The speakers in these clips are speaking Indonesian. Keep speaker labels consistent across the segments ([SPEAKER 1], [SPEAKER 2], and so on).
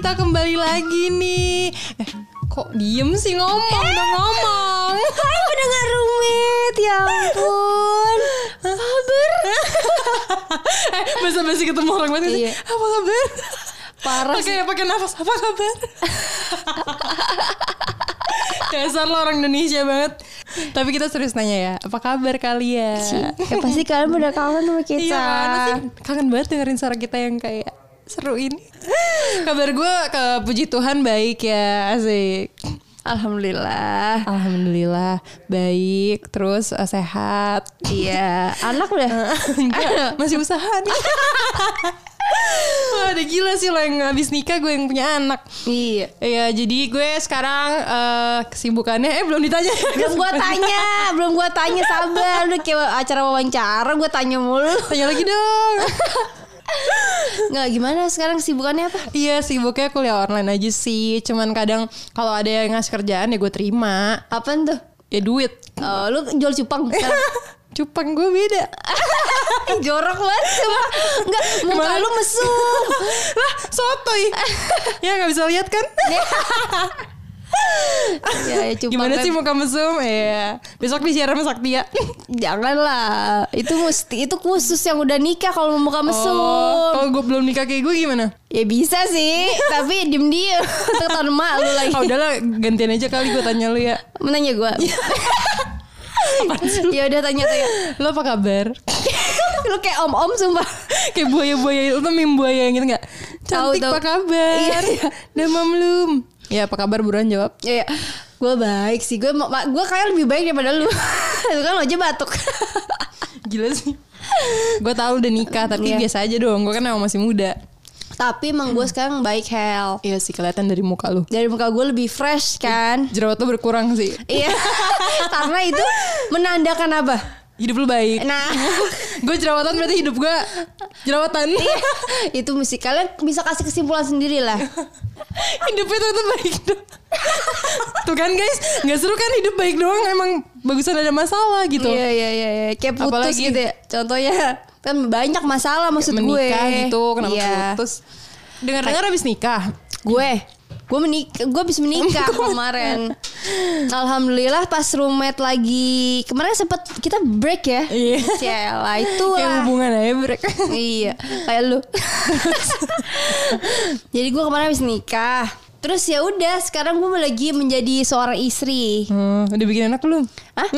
[SPEAKER 1] kita kembali lagi nih. Eh, kok diem sih ngomong udah ngomong.
[SPEAKER 2] Hai pendengar rumit, ya ampun. Kabar?
[SPEAKER 1] eh, basa-basi ketemu orang banget sih.
[SPEAKER 2] Iya.
[SPEAKER 1] Apa kabar?
[SPEAKER 2] Parah
[SPEAKER 1] Oke, pakai nafas. Apa kabar? Dasar lo orang Indonesia banget. Tapi kita serius nanya ya, apa kabar kalian?
[SPEAKER 2] Ya pasti kalian udah kangen sama kita.
[SPEAKER 1] Iya, mana sih? Kangen banget dengerin suara kita yang kayak seru ini. Kabar gue ke puji Tuhan baik ya, asik.
[SPEAKER 2] Alhamdulillah.
[SPEAKER 1] Alhamdulillah baik, terus eh, sehat.
[SPEAKER 2] Iya, anak udah.
[SPEAKER 1] Enggak, masih usaha nih. Wah, udah gila sih lo yang habis nikah gue yang punya anak.
[SPEAKER 2] Iya.
[SPEAKER 1] Iya, jadi gue sekarang eh, kesibukannya eh belum ditanya.
[SPEAKER 2] Belum gua tanya, belum gua tanya sabar. Udah kayak acara wawancara gua tanya mulu.
[SPEAKER 1] Tanya lagi dong.
[SPEAKER 2] Nggak gimana sekarang sibukannya apa?
[SPEAKER 1] iya, sibuknya kuliah online aja sih. Cuman kadang kalau ada yang ngasih kerjaan ya gue terima.
[SPEAKER 2] Apaan tuh?
[SPEAKER 1] Ya duit.
[SPEAKER 2] Oh, lu jual cupang.
[SPEAKER 1] Cupang gue beda.
[SPEAKER 2] Jorok banget cuma Enggak, muka
[SPEAKER 1] Gimana?
[SPEAKER 2] lu mesum.
[SPEAKER 1] lah, sotoy. ya nggak bisa lihat kan?
[SPEAKER 2] Ya, ya cupang
[SPEAKER 1] Gimana
[SPEAKER 2] kan.
[SPEAKER 1] sih muka mesum? Iya. Besok disiaran sama Saktia.
[SPEAKER 2] Janganlah. Itu mesti itu khusus yang udah nikah kalau mau muka mesum.
[SPEAKER 1] Oh, kalau gue belum nikah kayak gue gimana?
[SPEAKER 2] Ya bisa sih, tapi diem-diem. Tekan emak lu lagi.
[SPEAKER 1] Ah udahlah gantian aja kali gue tanya lu ya.
[SPEAKER 2] Menanya gue. ya udah tanya tanya.
[SPEAKER 1] Lo apa kabar?
[SPEAKER 2] lu kayak om-om sumpah.
[SPEAKER 1] kayak buaya-buaya itu tuh meme buaya yang gitu nggak? Cantik apa kabar?
[SPEAKER 2] Iya, iya.
[SPEAKER 1] Demam belum? Ya apa kabar buruan jawab.
[SPEAKER 2] Ya, gue baik sih. Gue gue kayak lebih baik daripada lu. Lu kan lo aja batuk.
[SPEAKER 1] Gila sih. gue tahu udah nikah tapi
[SPEAKER 2] Iya.
[SPEAKER 1] biasa aja dong. Gue kan emang masih muda.
[SPEAKER 2] tapi emang gue sekarang baik hell.
[SPEAKER 1] Iya sih kelihatan dari muka lu.
[SPEAKER 2] Dari muka gue lebih fresh kan.
[SPEAKER 1] Jerawat lu berkurang sih.
[SPEAKER 2] Iya. Karena itu menandakan apa?
[SPEAKER 1] Hidup lu baik.
[SPEAKER 2] Nah,
[SPEAKER 1] gue jerawatan berarti hidup gue jerawatan.
[SPEAKER 2] itu mesti kalian bisa kasih kesimpulan sendiri lah.
[SPEAKER 1] Hidupnya ternyata baik dong. Tuh kan guys, nggak seru kan hidup baik doang emang bagusan ada masalah gitu.
[SPEAKER 2] Iya iya iya iya. kayak putus
[SPEAKER 1] Apalagi-
[SPEAKER 2] gitu ya. Contohnya kan banyak masalah maksud gue.
[SPEAKER 1] Menikah gitu, kenapa
[SPEAKER 2] Iya.
[SPEAKER 1] putus? Dengar-dengar habis nikah.
[SPEAKER 2] Gue gue menikah gue habis menikah kemarin alhamdulillah pas roommate lagi kemarin sempet kita break ya
[SPEAKER 1] Iya.
[SPEAKER 2] Ciela itu
[SPEAKER 1] Kayak
[SPEAKER 2] lah
[SPEAKER 1] hubungan aja brek.
[SPEAKER 2] iya kayak lu jadi gue kemarin habis nikah terus ya udah sekarang gue lagi menjadi seorang istri
[SPEAKER 1] Hmm, udah bikin anak belum?
[SPEAKER 2] Hah?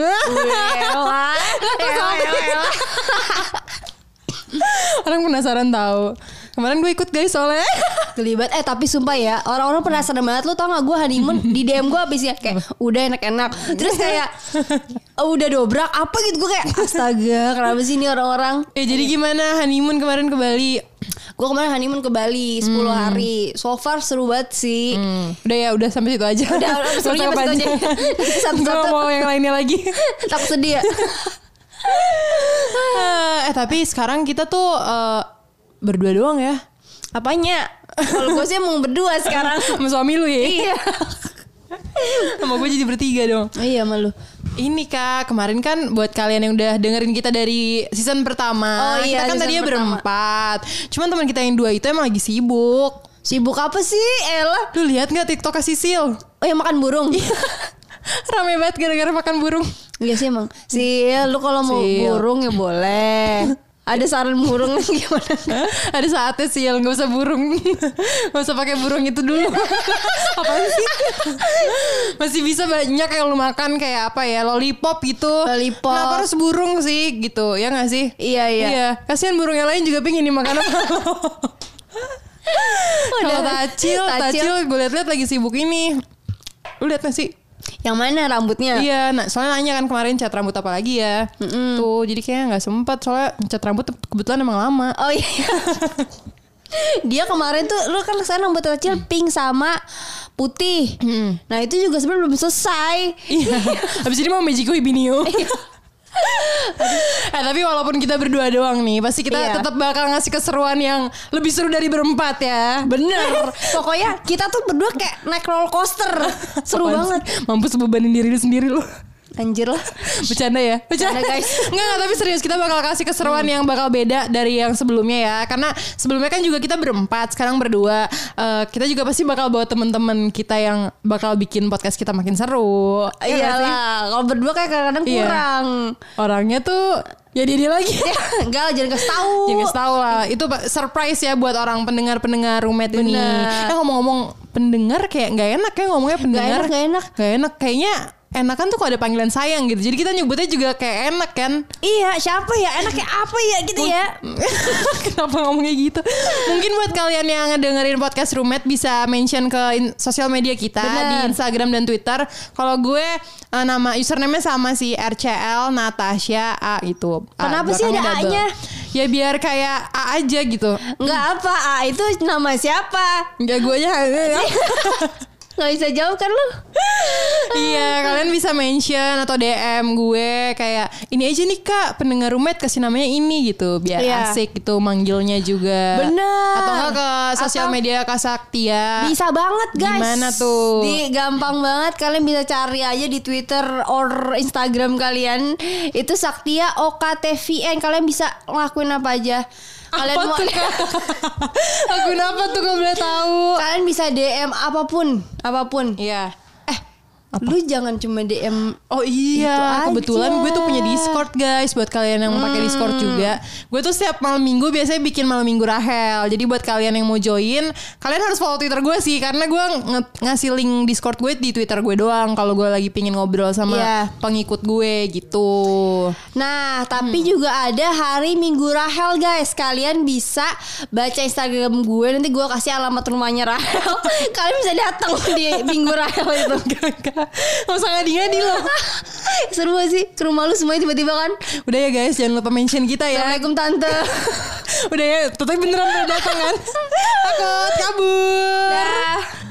[SPEAKER 1] Orang penasaran tahu. Kemarin gue ikut guys soalnya.
[SPEAKER 2] Gelibat eh tapi sumpah ya orang-orang penasaran banget. Lu tau gak gue honeymoon? Di DM gue abisnya kayak udah enak-enak. Terus kayak "Oh, udah dobrak? Apa gitu gue kayak astaga kenapa sih ini orang-orang?
[SPEAKER 1] Eh jadi gimana honeymoon kemarin ke Bali?
[SPEAKER 2] gue kemarin honeymoon ke Bali 10 hari. So far seru banget sih.
[SPEAKER 1] Hmm, udah ya, udah sampai situ aja.
[SPEAKER 2] Udah, sampai situ aja. Satu-satu.
[SPEAKER 1] mau yang lainnya lagi.
[SPEAKER 2] takut sedih ya.
[SPEAKER 1] Eh tapi sekarang kita tuh eh, berdua doang ya.
[SPEAKER 2] apanya kalau gue sih emang berdua sekarang
[SPEAKER 1] Sama suami lu ya.
[SPEAKER 2] iya
[SPEAKER 1] Sama gue jadi bertiga dong.
[SPEAKER 2] oh, iya malu
[SPEAKER 1] Ini kak, kemarin kan buat kalian yang udah dengerin kita dari season pertama,
[SPEAKER 2] Oh iya,
[SPEAKER 1] kita kan tadinya
[SPEAKER 2] pertama.
[SPEAKER 1] berempat. Cuman teman kita yang dua itu emang lagi sibuk.
[SPEAKER 2] sibuk apa sih Ella
[SPEAKER 1] Lu lihat nggak TikTok Sisil?
[SPEAKER 2] oh yang makan burung
[SPEAKER 1] Rame banget gara-gara makan burung.
[SPEAKER 2] Iya sih emang. Sih, lu kalau mau
[SPEAKER 1] Sil.
[SPEAKER 2] burung ya boleh. Ada saran burung gimana?
[SPEAKER 1] Ada saatnya sih nggak usah burung, nggak usah pakai burung itu dulu. Apaan sih? Masih bisa banyak yang lu makan kayak apa ya lollipop gitu.
[SPEAKER 2] Lollipop.
[SPEAKER 1] Kenapa harus burung sih gitu ya nggak sih?
[SPEAKER 2] Iya, iya.
[SPEAKER 1] Iya. Kasihan burung yang lain juga pengen dimakan sama lo. Kalau tacil,
[SPEAKER 2] Tacil.
[SPEAKER 1] tacil gue liat-liat lagi sibuk ini. Lu liat gak sih?
[SPEAKER 2] Yang mana rambutnya?
[SPEAKER 1] Iya, nah soalnya nanya kan kemarin cat rambut apa lagi ya. Tuh, jadi kayaknya nggak sempet soalnya cat rambut kebetulan emang lama.
[SPEAKER 2] Oh iya. Dia kemarin tuh lu kan ke sana rambut kecil pink sama putih. Nah itu juga sebenarnya belum selesai.
[SPEAKER 1] Iya. Habis ini mau Magic Binio. Tapi walaupun kita berdua doang nih, pasti kita
[SPEAKER 2] Iya.
[SPEAKER 1] tetap bakal ngasih keseruan yang lebih seru dari berempat ya.
[SPEAKER 2] Bener. Pokoknya kita tuh berdua kayak naik roller coaster. Seru
[SPEAKER 1] Apaan
[SPEAKER 2] banget.
[SPEAKER 1] sih? Mampus bebanin diri lu sendiri lu.
[SPEAKER 2] Anjir lah.
[SPEAKER 1] Bercanda ya?
[SPEAKER 2] Bercanda, guys.
[SPEAKER 1] Enggak, enggak, tapi serius kita bakal kasih keseruan yang bakal beda dari yang sebelumnya ya. Karena sebelumnya kan juga kita berempat, sekarang berdua. Eh, kita juga pasti bakal bawa teman-teman kita yang bakal bikin podcast kita makin seru. Iya?
[SPEAKER 2] Iyalah, kalau berdua kayak kadang-kadang
[SPEAKER 1] Iya.
[SPEAKER 2] kurang.
[SPEAKER 1] Orangnya tuh ya dia, dia lagi.
[SPEAKER 2] Ya, enggak lah, jangan kasih tahu.
[SPEAKER 1] Jangan kasih tahu lah. Itu surprise ya buat orang pendengar-pendengar roommate ini.
[SPEAKER 2] Bener.
[SPEAKER 1] Eh ngomong-ngomong pendengar kayak nggak enak ya ngomongnya pendengar.
[SPEAKER 2] enak, nggak enak.
[SPEAKER 1] Nggak enak. Kayaknya enakan tuh kalau ada panggilan sayang gitu. Jadi kita nyebutnya juga kayak enak kan.
[SPEAKER 2] Iya, siapa ya? Enaknya apa ya gitu ya?
[SPEAKER 1] Kenapa ngomongnya gitu? Mungkin buat kalian yang dengerin podcast roommate bisa mention ke in- sosial media kita
[SPEAKER 2] Bener.
[SPEAKER 1] di Instagram dan Twitter. Kalau gue eh, nama username-nya sama si RCL Natasha A itu. A,
[SPEAKER 2] Kenapa sih ada
[SPEAKER 1] double.
[SPEAKER 2] A-nya?
[SPEAKER 1] Ya biar kayak A aja gitu.
[SPEAKER 2] Enggak apa, ah, itu nama siapa?
[SPEAKER 1] Enggak gue aja.
[SPEAKER 2] Nggak bisa jawab kan lu?
[SPEAKER 1] iya, kalian bisa mention atau DM gue kayak ini aja nih Kak, pendengar roommate kasih namanya ini gitu, biar
[SPEAKER 2] Iya.
[SPEAKER 1] asik gitu manggilnya juga.
[SPEAKER 2] Bener.
[SPEAKER 1] Atau enggak ke sosial
[SPEAKER 2] Atau-
[SPEAKER 1] media Kasaktia.
[SPEAKER 2] Bisa banget guys.
[SPEAKER 1] Gimana tuh?
[SPEAKER 2] Di gampang banget kalian bisa cari aja di Twitter or Instagram kalian. Itu Saktia OKTVN. Kalian bisa ngelakuin apa aja. Kalian
[SPEAKER 1] apa
[SPEAKER 2] mau
[SPEAKER 1] tuh Kak? Akun apa tuh kalau boleh tahu?
[SPEAKER 2] Kalian bisa DM apa pun, apa pun.
[SPEAKER 1] Iya.
[SPEAKER 2] Eh, lu jangan cuma DM
[SPEAKER 1] Oh iya, kebetulan
[SPEAKER 2] aja.
[SPEAKER 1] gue tuh punya Discord guys buat kalian yang pakai Discord juga. Gue tuh setiap malam minggu biasanya bikin malam minggu Rahel. Jadi buat kalian yang mau join, kalian harus follow Twitter gue sih karena gue nge- ngasih link Discord gue di Twitter gue doang kalau gue lagi pingin ngobrol sama
[SPEAKER 2] Iya.
[SPEAKER 1] pengikut gue gitu.
[SPEAKER 2] Nah, tapi juga ada hari Minggu Rahel guys. Kalian bisa baca Instagram gue nanti gue kasih alamat rumahnya Rahel. kalian bisa datang di Minggu Rahel itu.
[SPEAKER 1] Gak usah ngadi-ngadi loh.
[SPEAKER 2] Seru gak sih? Ke rumah lu semuanya tiba-tiba kan?
[SPEAKER 1] Udah ya guys, jangan lupa mention kita ya.
[SPEAKER 2] Assalamualaikum tante.
[SPEAKER 1] Udah ya, tapi beneran udah datang kan? Takut kabur.